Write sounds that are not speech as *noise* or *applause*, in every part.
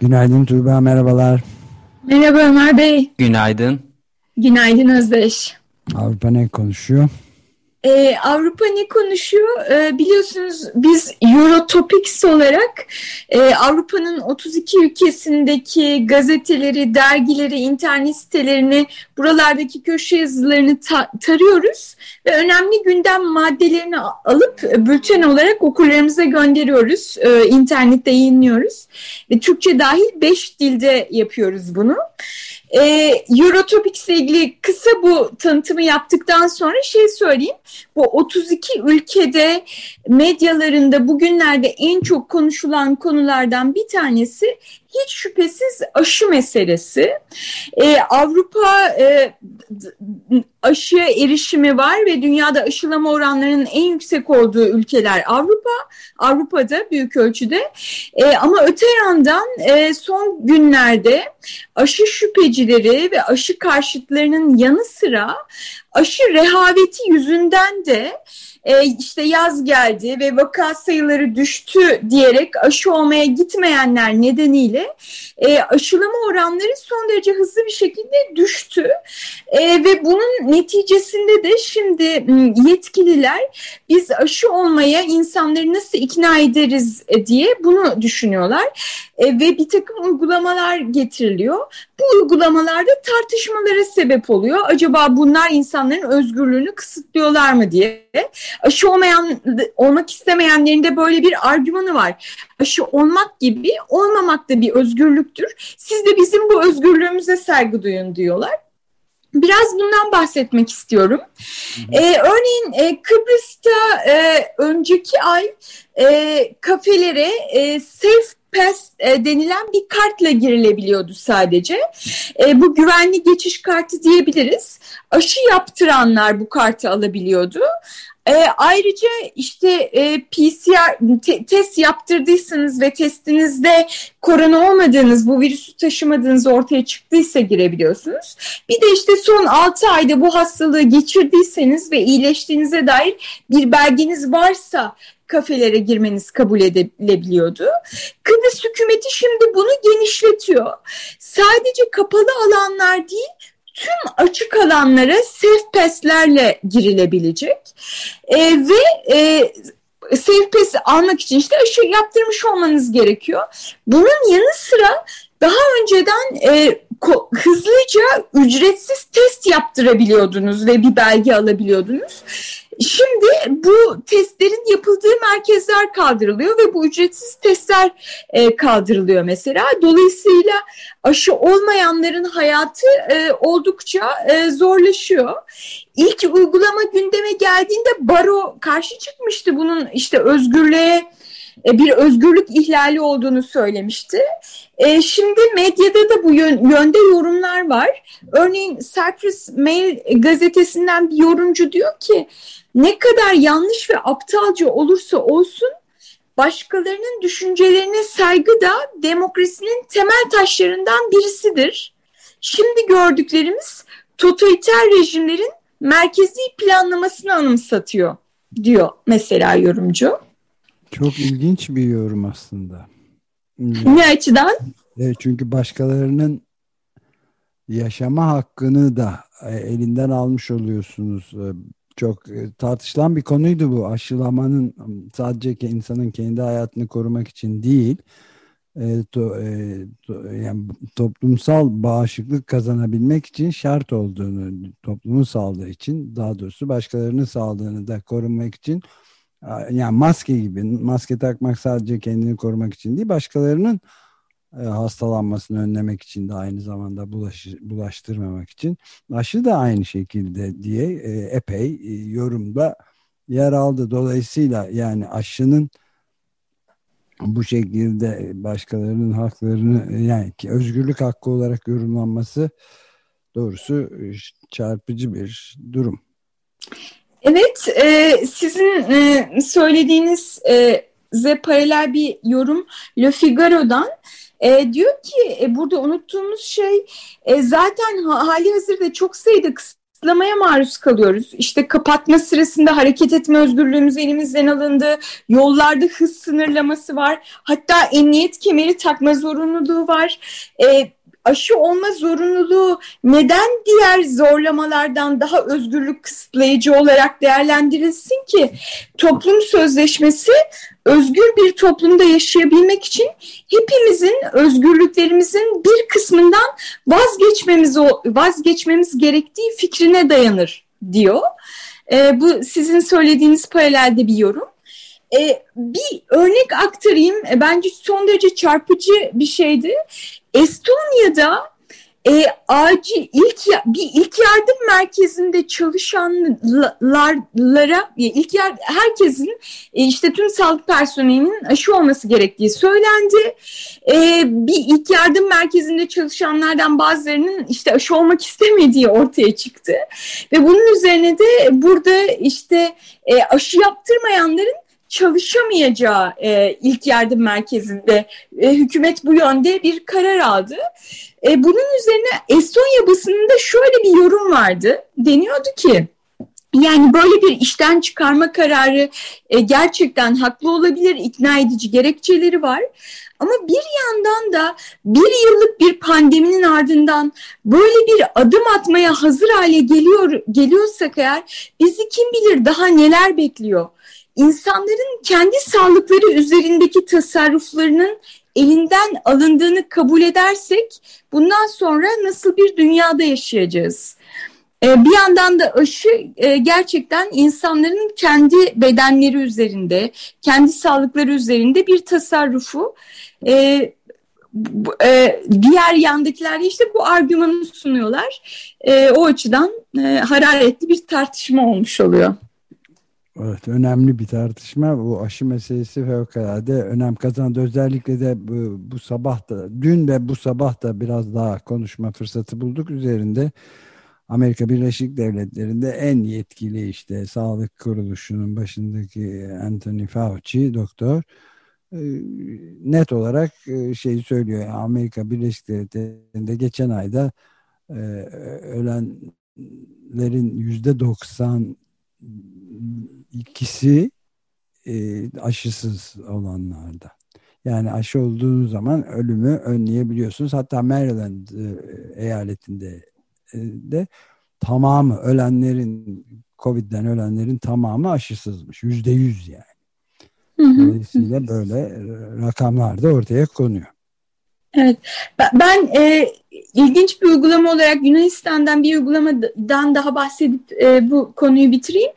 Günaydın Tuğba, merhabalar. Merhaba Ömer Bey. Günaydın. Günaydın Özdeş. Avrupa ne konuşuyor? Ee, Avrupa ne konuşuyor? Ee, biliyorsunuz biz Eurotopics olarak e, Avrupa'nın 32 ülkesindeki gazeteleri, dergileri, internet sitelerini, buralardaki köşe yazılarını ta tarıyoruz ve önemli gündem maddelerini alıp bülten olarak okurlarımıza gönderiyoruz. E, internette yayınlıyoruz ve Türkçe dahil 5 dilde yapıyoruz bunu. E, Eurotopics ile ilgili kısa bu tanıtımı yaptıktan sonra şey söyleyeyim. Bu 32 ülkede medyalarında bugünlerde en çok konuşulan konulardan bir tanesi hiç şüphesiz aşı meselesi. Ee, Avrupa e, aşı erişimi var ve dünyada aşılama oranlarının en yüksek olduğu ülkeler Avrupa, Avrupa'da büyük ölçüde. E, ama öte yandan e, son günlerde aşı şüphecileri ve aşı karşıtlarının yanı sıra aşı rehaveti yüzünden de e, işte yaz geldi ve vaka sayıları düştü diyerek aşı olmaya gitmeyenler nedeniyle e, aşılama oranları son derece hızlı bir şekilde düştü. E, ve bunun neticesinde de şimdi yetkililer biz aşı olmaya insanları nasıl ikna ederiz e, diye bunu düşünüyorlar. Ve bir takım uygulamalar getiriliyor. Bu uygulamalarda tartışmalara sebep oluyor. Acaba bunlar insanların özgürlüğünü kısıtlıyorlar mı diye. Aşı olmayan, olmak istemeyenlerin de böyle bir argümanı var. Aşı olmak gibi olmamak da bir özgürlüktür. Siz de bizim bu özgürlüğümüze saygı duyun diyorlar. Biraz bundan bahsetmek istiyorum. Ee, örneğin e, Kıbrıs'ta e, önceki ay e, kafelere e, safe pass e, denilen bir kartla girilebiliyordu sadece. E, bu güvenli geçiş kartı diyebiliriz. Aşı yaptıranlar bu kartı alabiliyordu. E, ayrıca işte e, PCR te, test yaptırdıysanız ve testinizde korona olmadığınız, bu virüsü taşımadığınız ortaya çıktıysa girebiliyorsunuz. Bir de işte son 6 ayda bu hastalığı geçirdiyseniz ve iyileştiğinize dair bir belgeniz varsa kafelere girmeniz kabul edilebiliyordu. Kıbrıs hükümeti şimdi bunu genişletiyor. Sadece kapalı alanlar değil, tüm açık alanlara safe pass'lerle girilebilecek. E, ve e, safe pass almak için işte aşı yaptırmış olmanız gerekiyor. Bunun yanı sıra daha önceden e, hızlıca ücretsiz test yaptırabiliyordunuz ve bir belge alabiliyordunuz. Şimdi bu testlerin yapıldığı merkezler kaldırılıyor ve bu ücretsiz testler e, kaldırılıyor mesela. Dolayısıyla aşı olmayanların hayatı e, oldukça e, zorlaşıyor. İlk uygulama gündeme geldiğinde baro karşı çıkmıştı bunun işte özgürlüğe e, bir özgürlük ihlali olduğunu söylemişti. E, şimdi medyada da bu yönde yorumlar var. Örneğin Cyprus Mail gazetesinden bir yorumcu diyor ki ne kadar yanlış ve aptalca olursa olsun başkalarının düşüncelerine saygı da demokrasinin temel taşlarından birisidir. Şimdi gördüklerimiz totaliter rejimlerin merkezi planlamasını anımsatıyor diyor mesela yorumcu. Çok ilginç bir yorum aslında. *laughs* Ne açıdan? E, çünkü başkalarının yaşama hakkını da e, elinden almış oluyorsunuz. E, çok tartışılan bir konuydu bu. Aşılamanın sadece insanın kendi hayatını korumak için değil, to, to, yani toplumsal bağışıklık kazanabilmek için şart olduğunu, toplumun sağlığı için, daha doğrusu başkalarının sağlığını da korumak için yani maske gibi maske takmak sadece kendini korumak için değil başkalarının e, hastalanmasını önlemek için de aynı zamanda bulaş, bulaştırmamak için aşı da aynı şekilde diye e, epey e, yorumda yer aldı. Dolayısıyla yani aşının bu şekilde başkalarının haklarını yani özgürlük hakkı olarak yorumlanması doğrusu çarpıcı bir durum. Evet, e, sizin e, söylediğiniz e, paralel bir yorum Le Figaro'dan. E, diyor ki e, burada unuttuğumuz şey e, zaten hali hazırda çok sayıda kısıtlamaya maruz kalıyoruz. İşte kapatma sırasında hareket etme özgürlüğümüz elimizden alındı. Yollarda hız sınırlaması var. Hatta emniyet kemeri takma zorunluluğu var. E, aşı olma zorunluluğu neden diğer zorlamalardan daha özgürlük kısıtlayıcı olarak değerlendirilsin ki? Toplum sözleşmesi özgür bir toplumda yaşayabilmek için hepimizin özgürlüklerimizin bir kısmından vazgeçmemiz vazgeçmemiz gerektiği fikrine dayanır diyor. E, bu sizin söylediğiniz paralelde bir yorum. E, bir örnek aktarayım. E, bence son derece çarpıcı bir şeydi. Estonya'da e, acil ilk bir ilk yardım merkezinde çalışanlara ilk yardım, herkesin e, işte tüm sağlık personelinin aşı olması gerektiği söylendi. E, bir ilk yardım merkezinde çalışanlardan bazılarının işte aşı olmak istemediği ortaya çıktı ve bunun üzerine de burada işte e, aşı yaptırmayanların çalışamayacağı e, ilk yardım merkezinde e, hükümet bu yönde bir karar aldı. E, bunun üzerine Estonya basınında şöyle bir yorum vardı. Deniyordu ki yani böyle bir işten çıkarma kararı e, gerçekten haklı olabilir, ikna edici gerekçeleri var. Ama bir yandan da bir yıllık bir pandeminin ardından böyle bir adım atmaya hazır hale geliyor geliyorsak eğer bizi kim bilir daha neler bekliyor insanların kendi sağlıkları üzerindeki tasarruflarının elinden alındığını kabul edersek bundan sonra nasıl bir dünyada yaşayacağız? Ee, bir yandan da aşı e, gerçekten insanların kendi bedenleri üzerinde, kendi sağlıkları üzerinde bir tasarrufu. Ee, e, diğer yandakiler işte bu argümanı sunuyorlar. E, o açıdan hararetli bir tartışma olmuş oluyor. Evet önemli bir tartışma. Bu aşı meselesi fevkalade önem kazandı. Özellikle de bu, bu sabah da dün ve bu sabah da biraz daha konuşma fırsatı bulduk. Üzerinde Amerika Birleşik Devletleri'nde en yetkili işte sağlık kuruluşunun başındaki Anthony Fauci doktor e, net olarak e, şeyi söylüyor. Amerika Birleşik Devletleri'nde geçen ayda e, ölenlerin yüzde doksan ikisi e, aşısız olanlarda. Yani aşı olduğunuz zaman ölümü önleyebiliyorsunuz. Hatta Maryland e, eyaletinde e, de tamamı ölenlerin Covid'den ölenlerin tamamı aşısızmış. Yüzde yüz yani. Dolayısıyla böyle e, rakamlar da ortaya konuyor. Evet, ben e, ilginç bir uygulama olarak Yunanistan'dan bir uygulamadan daha bahsedip e, bu konuyu bitireyim.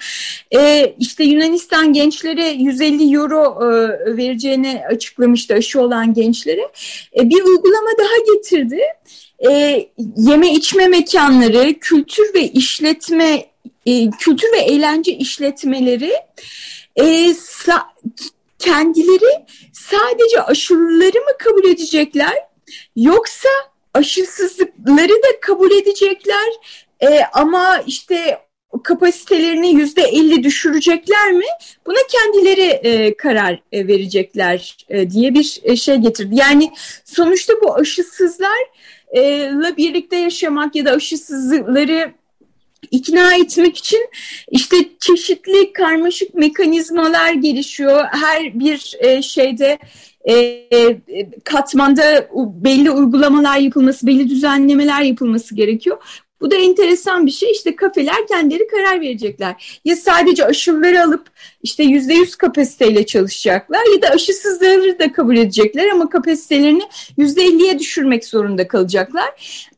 E, işte Yunanistan gençlere 150 euro e, vereceğini açıklamıştı aşı olan gençlere. E, bir uygulama daha getirdi. E, yeme içme mekanları, kültür ve işletme, e, kültür ve eğlence işletmeleri e, kendileri sadece aşılıları mı kabul edecekler Yoksa aşısızlıkları da kabul edecekler e, ama işte kapasitelerini yüzde elli düşürecekler mi? Buna kendileri e, karar e, verecekler e, diye bir e, şey getirdi. Yani sonuçta bu aşısızlarla birlikte yaşamak ya da aşısızları ikna etmek için işte çeşitli karmaşık mekanizmalar gelişiyor. Her bir e, şeyde e, e, katmanda belli uygulamalar yapılması, belli düzenlemeler yapılması gerekiyor. Bu da enteresan bir şey. İşte kafeler kendileri karar verecekler. Ya sadece aşıları alıp işte yüzde yüz kapasiteyle çalışacaklar ya da aşısızları da kabul edecekler ama kapasitelerini yüzde elliye düşürmek zorunda kalacaklar.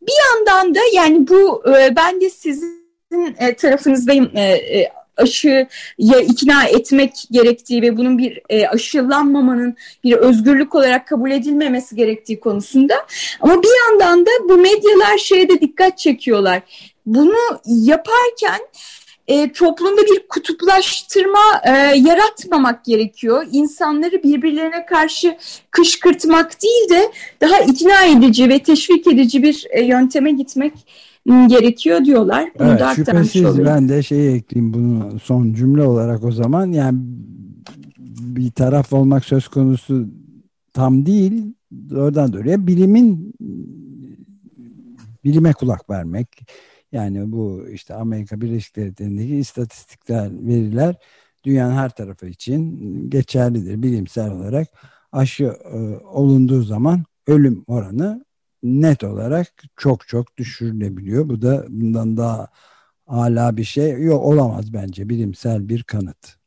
Bir yandan da yani bu e, ben de sizin tarafınızdayım aşıya ikna etmek gerektiği ve bunun bir e, aşılanmamanın bir özgürlük olarak kabul edilmemesi gerektiği konusunda. Ama bir yandan da bu medyalar şeye de dikkat çekiyorlar. Bunu yaparken e, toplumda bir kutuplaştırma e, yaratmamak gerekiyor. İnsanları birbirlerine karşı kışkırtmak değil de daha ikna edici ve teşvik edici bir e, yönteme gitmek gerekiyor diyorlar. Bunu evet, da şüphesiz ben de şey ekleyeyim bunu son cümle olarak o zaman. Yani bir taraf olmak söz konusu tam değil. Oradan doğruya bilimin bilime kulak vermek. Yani bu işte Amerika Birleşik Devletleri'ndeki istatistikler veriler dünyanın her tarafı için geçerlidir. Bilimsel olarak aşı e, olunduğu zaman ölüm oranı net olarak çok çok düşürülebiliyor. Bu da bundan daha hala bir şey yok olamaz bence bilimsel bir kanıt.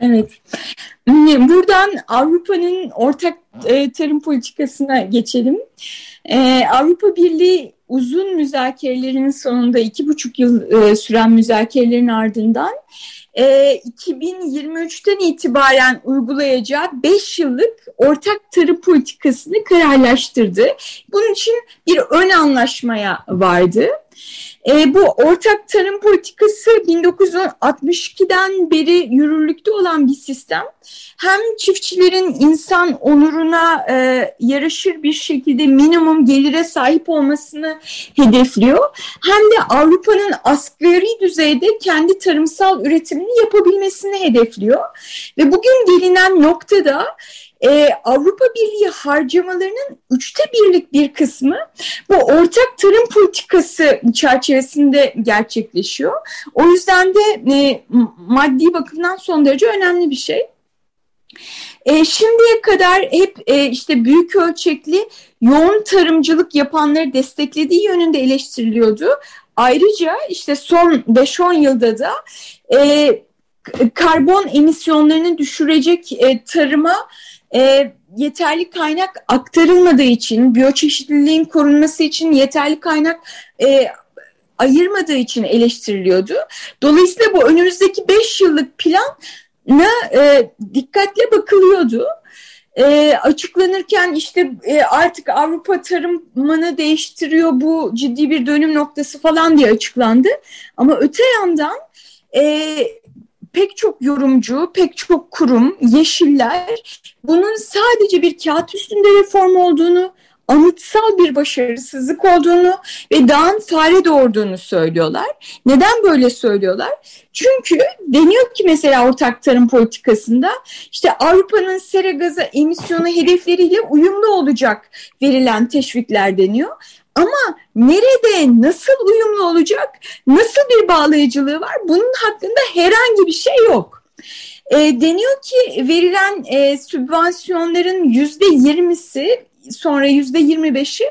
Evet. Buradan Avrupa'nın ortak e, tarım politikasına geçelim. E, Avrupa Birliği uzun müzakerelerin sonunda iki buçuk yıl e, süren müzakerelerin ardından e, 2023'ten itibaren uygulayacağı 5 yıllık ortak tarım politikasını kararlaştırdı. Bunun için bir ön anlaşmaya vardı. E, bu ortak tarım politikası 1962'den beri yürürlükte olan bir sistem. Hem çiftçilerin insan onuruna e, yaraşır bir şekilde minimum gelire sahip olmasını hedefliyor. Hem de Avrupa'nın asgari düzeyde kendi tarımsal üretimini yapabilmesini hedefliyor. Ve bugün gelinen noktada e, Avrupa Birliği harcamalarının üçte birlik bir kısmı bu ortak tarım politikası çerçevesinde gerçekleşiyor. O yüzden de e, maddi bakımdan son derece önemli bir şey. E, şimdiye kadar hep e, işte büyük ölçekli yoğun tarımcılık yapanları desteklediği yönünde eleştiriliyordu. Ayrıca işte son 5-10 yılda da e, karbon emisyonlarını düşürecek e, tarıma e, yeterli kaynak aktarılmadığı için, biyoçeşitliliğin korunması için yeterli kaynak e, ayırmadığı için eleştiriliyordu. Dolayısıyla bu önümüzdeki 5 yıllık plana e, dikkatle bakılıyordu. E, açıklanırken işte e, artık Avrupa tarımını değiştiriyor bu ciddi bir dönüm noktası falan diye açıklandı. Ama öte yandan e, pek çok yorumcu, pek çok kurum, yeşiller bunun sadece bir kağıt üstünde reform olduğunu, anıtsal bir başarısızlık olduğunu ve dağın fare doğurduğunu söylüyorlar. Neden böyle söylüyorlar? Çünkü deniyor ki mesela ortak tarım politikasında işte Avrupa'nın sera gazı emisyonu hedefleriyle uyumlu olacak verilen teşvikler deniyor. Ama nerede, nasıl uyumlu olacak, nasıl bir bağlayıcılığı var bunun hakkında herhangi bir şey yok. E, deniyor ki verilen e, sübvansiyonların yüzde yirmisi sonra yüzde yirmi beşi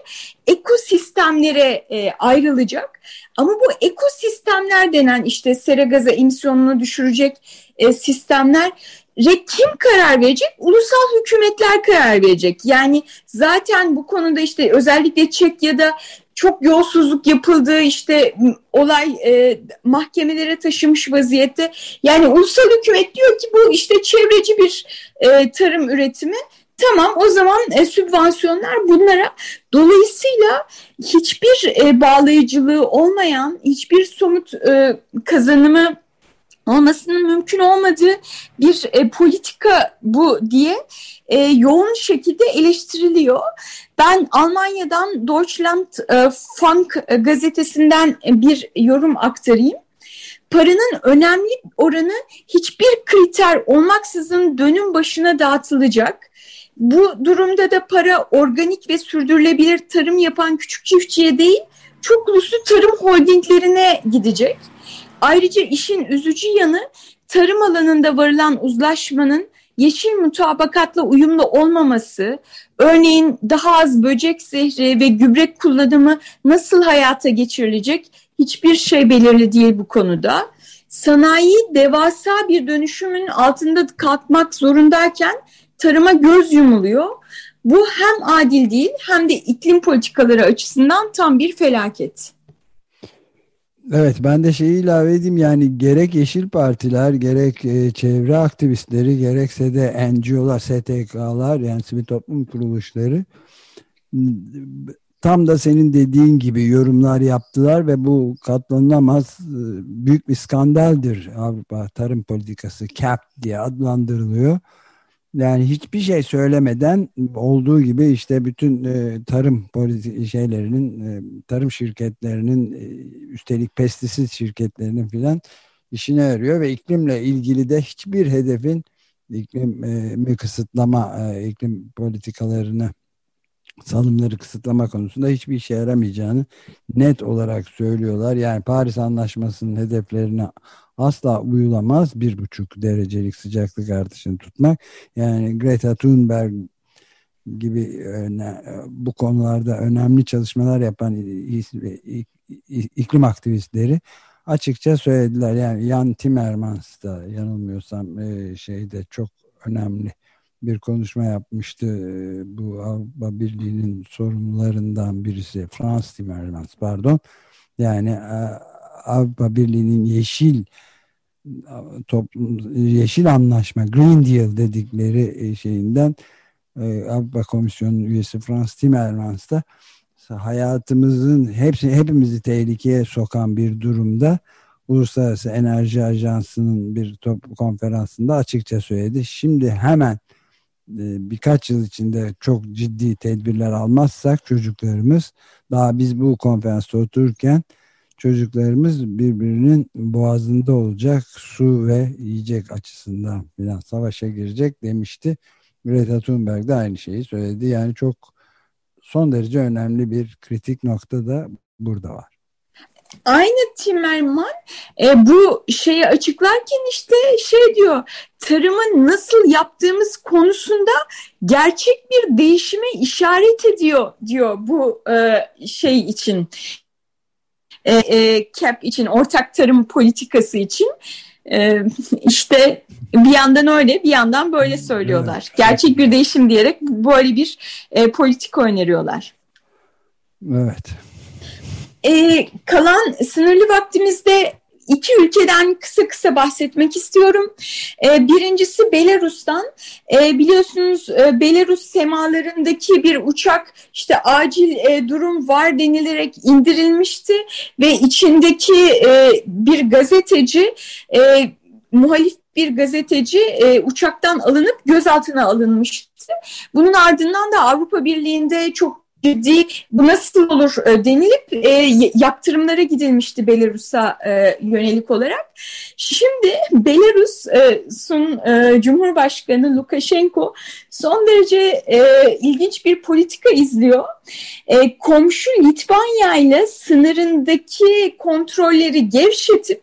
ekosistemlere e, ayrılacak. Ama bu ekosistemler denen işte sera gazı emisyonunu düşürecek e, sistemler kim karar verecek? Ulusal hükümetler karar verecek. Yani zaten bu konuda işte özellikle Çekya'da çok yolsuzluk yapıldığı işte olay e, mahkemelere taşımış vaziyette. Yani ulusal hükümet diyor ki bu işte çevreci bir e, tarım üretimi. Tamam o zaman e, sübvansiyonlar bunlara dolayısıyla hiçbir e, bağlayıcılığı olmayan hiçbir somut e, kazanımı olmasının mümkün olmadığı bir e, politika bu diye e, yoğun şekilde eleştiriliyor. Ben Almanya'dan Deutschland e, Funk gazetesinden bir yorum aktarayım. Paranın önemli oranı hiçbir kriter olmaksızın dönüm başına dağıtılacak. Bu durumda da para organik ve sürdürülebilir tarım yapan küçük çiftçiye değil, çok uluslu tarım holdinglerine gidecek. Ayrıca işin üzücü yanı tarım alanında varılan uzlaşmanın yeşil mutabakatla uyumlu olmaması, örneğin daha az böcek zehri ve gübre kullanımı nasıl hayata geçirilecek hiçbir şey belirli değil bu konuda. Sanayi devasa bir dönüşümün altında kalkmak zorundayken tarıma göz yumuluyor. Bu hem adil değil hem de iklim politikaları açısından tam bir felaket. Evet ben de şeyi ilave edeyim yani gerek yeşil partiler gerek e, çevre aktivistleri gerekse de NGO'lar STK'lar yani sivil toplum kuruluşları tam da senin dediğin gibi yorumlar yaptılar ve bu katlanılamaz e, büyük bir skandaldir Avrupa tarım politikası CAP diye adlandırılıyor. Yani hiçbir şey söylemeden olduğu gibi işte bütün e, tarım politi şeylerinin, e, tarım şirketlerinin, e, üstelik pestisit şirketlerinin filan işine yarıyor ve iklimle ilgili de hiçbir hedefin iklim e, kısıtlama, e, iklim politikalarını salımları kısıtlama konusunda hiçbir işe yaramayacağını net olarak söylüyorlar. Yani Paris Anlaşması'nın hedeflerine asla uyulamaz. Bir buçuk derecelik sıcaklık artışını tutmak. Yani Greta Thunberg gibi öne, bu konularda önemli çalışmalar yapan iklim aktivistleri açıkça söylediler. Yani Jan Timmermans da yanılmıyorsam e, şeyde çok önemli bir konuşma yapmıştı. E, bu Avrupa Birliği'nin sorumlularından birisi Frans Timmermans pardon. Yani e, Avrupa Birliği'nin yeşil toplum yeşil anlaşma Green Deal dedikleri şeyinden Avrupa Komisyonu üyesi Frans Timmermans da hayatımızın hepsi hepimizi tehlikeye sokan bir durumda Uluslararası Enerji Ajansı'nın bir top konferansında açıkça söyledi. Şimdi hemen e, birkaç yıl içinde çok ciddi tedbirler almazsak çocuklarımız daha biz bu konferansta otururken çocuklarımız birbirinin boğazında olacak su ve yiyecek açısından filan savaşa girecek demişti. Greta Thunberg de aynı şeyi söyledi. Yani çok son derece önemli bir kritik nokta da burada var. Aynı Timmerman e, bu şeyi açıklarken işte şey diyor tarımı nasıl yaptığımız konusunda gerçek bir değişime işaret ediyor diyor bu e, şey için e, e, CAP için ortak tarım politikası için e, işte bir yandan öyle bir yandan böyle söylüyorlar. Evet. Gerçek bir değişim diyerek böyle bir e, politika öneriyorlar. Evet. E, kalan sınırlı vaktimizde iki ülkeden kısa kısa bahsetmek istiyorum. E, birincisi Belarus'tan. E, biliyorsunuz e, Belarus semalarındaki bir uçak işte acil e, durum var denilerek indirilmişti ve içindeki e, bir gazeteci muhalif bir gazeteci e, uçaktan alınıp gözaltına alınmıştı. Bunun ardından da Avrupa Birliği'nde çok ciddi bu nasıl olur e, denilip e, yaptırımlara gidilmişti Belarus'a e, yönelik olarak. Şimdi Belarus'un e, Cumhurbaşkanı Lukashenko son derece e, ilginç bir politika izliyor. E, komşu Litvanya ile sınırındaki kontrolleri gevşetip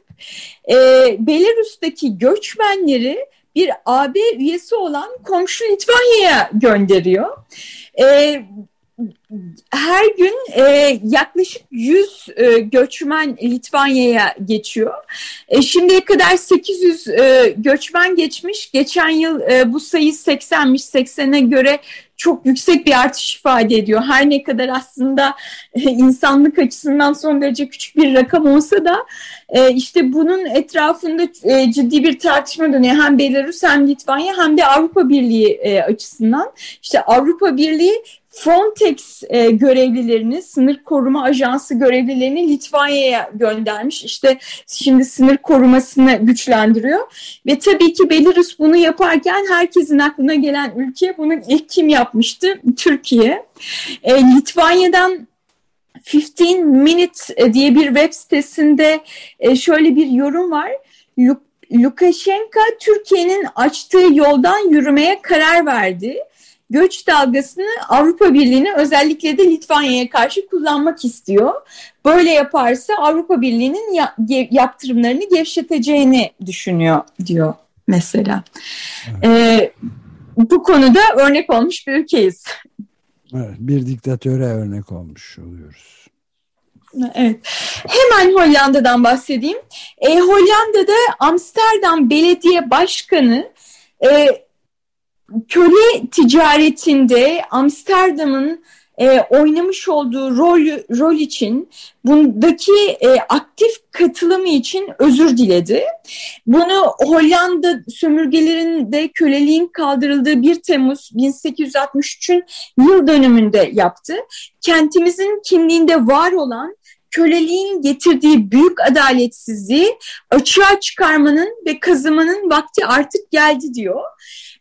e, Belarus'taki göçmenleri bir AB üyesi olan komşu Litvanya'ya gönderiyor. E, her gün e, yaklaşık 100 e, göçmen Litvanya'ya geçiyor. E, şimdiye kadar 800 e, göçmen geçmiş. Geçen yıl e, bu sayı 80'miş. 80'e göre çok yüksek bir artış ifade ediyor. Her ne kadar aslında e, insanlık açısından son derece küçük bir rakam olsa da e, işte bunun etrafında e, ciddi bir tartışma dönüyor. Hem Belarus hem Litvanya hem de Avrupa Birliği e, açısından. İşte Avrupa Birliği Frontex e, görevlilerini, sınır koruma ajansı görevlilerini Litvanya'ya göndermiş. İşte şimdi sınır korumasını güçlendiriyor. Ve tabii ki Belarus bunu yaparken herkesin aklına gelen ülke bunu ilk kim yapmıştı? Türkiye. E, Litvanya'dan 15 Minute diye bir web sitesinde e, şöyle bir yorum var. Lukashenko Türkiye'nin açtığı yoldan yürümeye karar verdi göç dalgasını Avrupa Birliği'ne özellikle de Litvanya'ya karşı kullanmak istiyor. Böyle yaparsa Avrupa Birliği'nin ya, yaptırımlarını gevşeteceğini düşünüyor diyor mesela. Evet. Ee, bu konuda örnek olmuş bir ülkeyiz. Evet, bir diktatöre örnek olmuş oluyoruz. Evet. Hemen Hollanda'dan bahsedeyim. E, Hollanda'da Amsterdam Belediye Başkanı e, köle ticaretinde Amsterdam'ın e, oynamış olduğu rol rol için bundaki e, aktif katılımı için özür diledi. Bunu Hollanda sömürgelerinde köleliğin kaldırıldığı 1 Temmuz 1863'ün yıl dönümünde yaptı. Kentimizin kimliğinde var olan köleliğin getirdiği büyük adaletsizliği açığa çıkarmanın ve kazımanın vakti artık geldi diyor.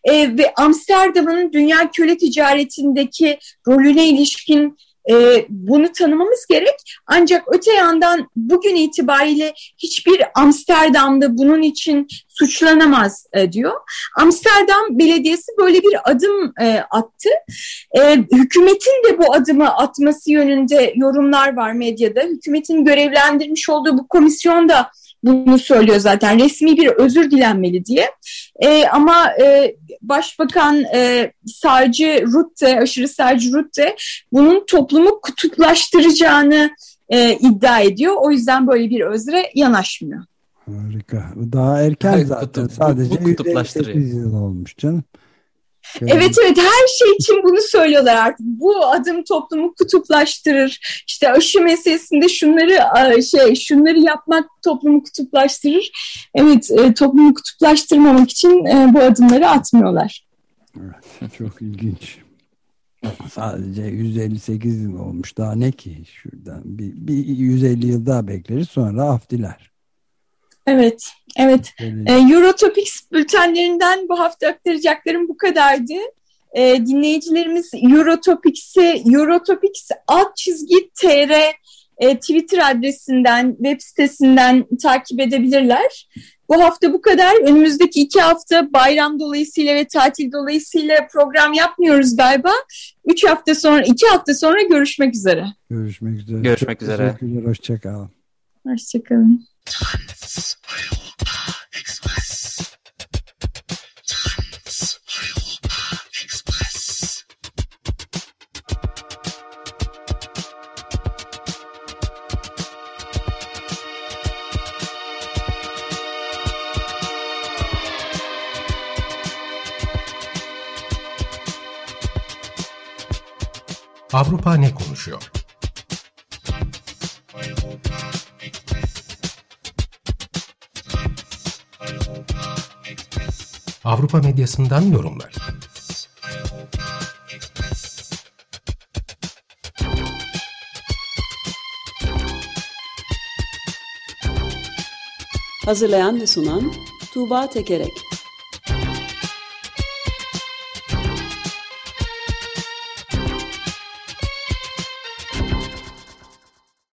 E, ve Amsterdam'ın dünya köle ticaretindeki rolüne ilişkin e, bunu tanımamız gerek. Ancak öte yandan bugün itibariyle hiçbir Amsterdam'da bunun için suçlanamaz e, diyor. Amsterdam Belediyesi böyle bir adım e, attı. E, hükümetin de bu adımı atması yönünde yorumlar var medyada. Hükümetin görevlendirmiş olduğu bu komisyon da bunu söylüyor zaten resmi bir özür dilenmeli diye. E, ama e, Başbakan e, sağcı Rutte, aşırı sağcı Rutte bunun toplumu kutuplaştıracağını e, iddia ediyor. O yüzden böyle bir özre yanaşmıyor. Harika. Daha erken zaten. Kutup, Sadece bu kutuplaştırıyor. 158 yıl olmuş canım. Evet evet her şey için bunu söylüyorlar artık. Bu adım toplumu kutuplaştırır. İşte aşı meselesinde şunları şey şunları yapmak toplumu kutuplaştırır. Evet e, toplumu kutuplaştırmamak için e, bu adımları atmıyorlar. *laughs* Çok ilginç. Sadece 158 yıl olmuş. Daha ne ki şuradan? Bir, bir 150 yıl daha bekleriz sonra af diler. Evet, evet. E, Eurotopics bültenlerinden bu hafta aktaracaklarım bu kadardı. E, dinleyicilerimiz Eurotopics'i Eurotopics alt çizgi tr e, Twitter adresinden, web sitesinden takip edebilirler. Bu hafta bu kadar. Önümüzdeki iki hafta bayram dolayısıyla ve tatil dolayısıyla program yapmıyoruz galiba. Üç hafta sonra, iki hafta sonra görüşmek üzere. Görüşmek üzere. Görüşmek Çok üzere. Teşekkürler. Hoşçakalın. Hoşçakalın. transeuropa express transeuropa express Avrupa ne konuşuyor? Avrupa medyasından yorumlar. Hazırlayan ve sunan Tuğba Tekerek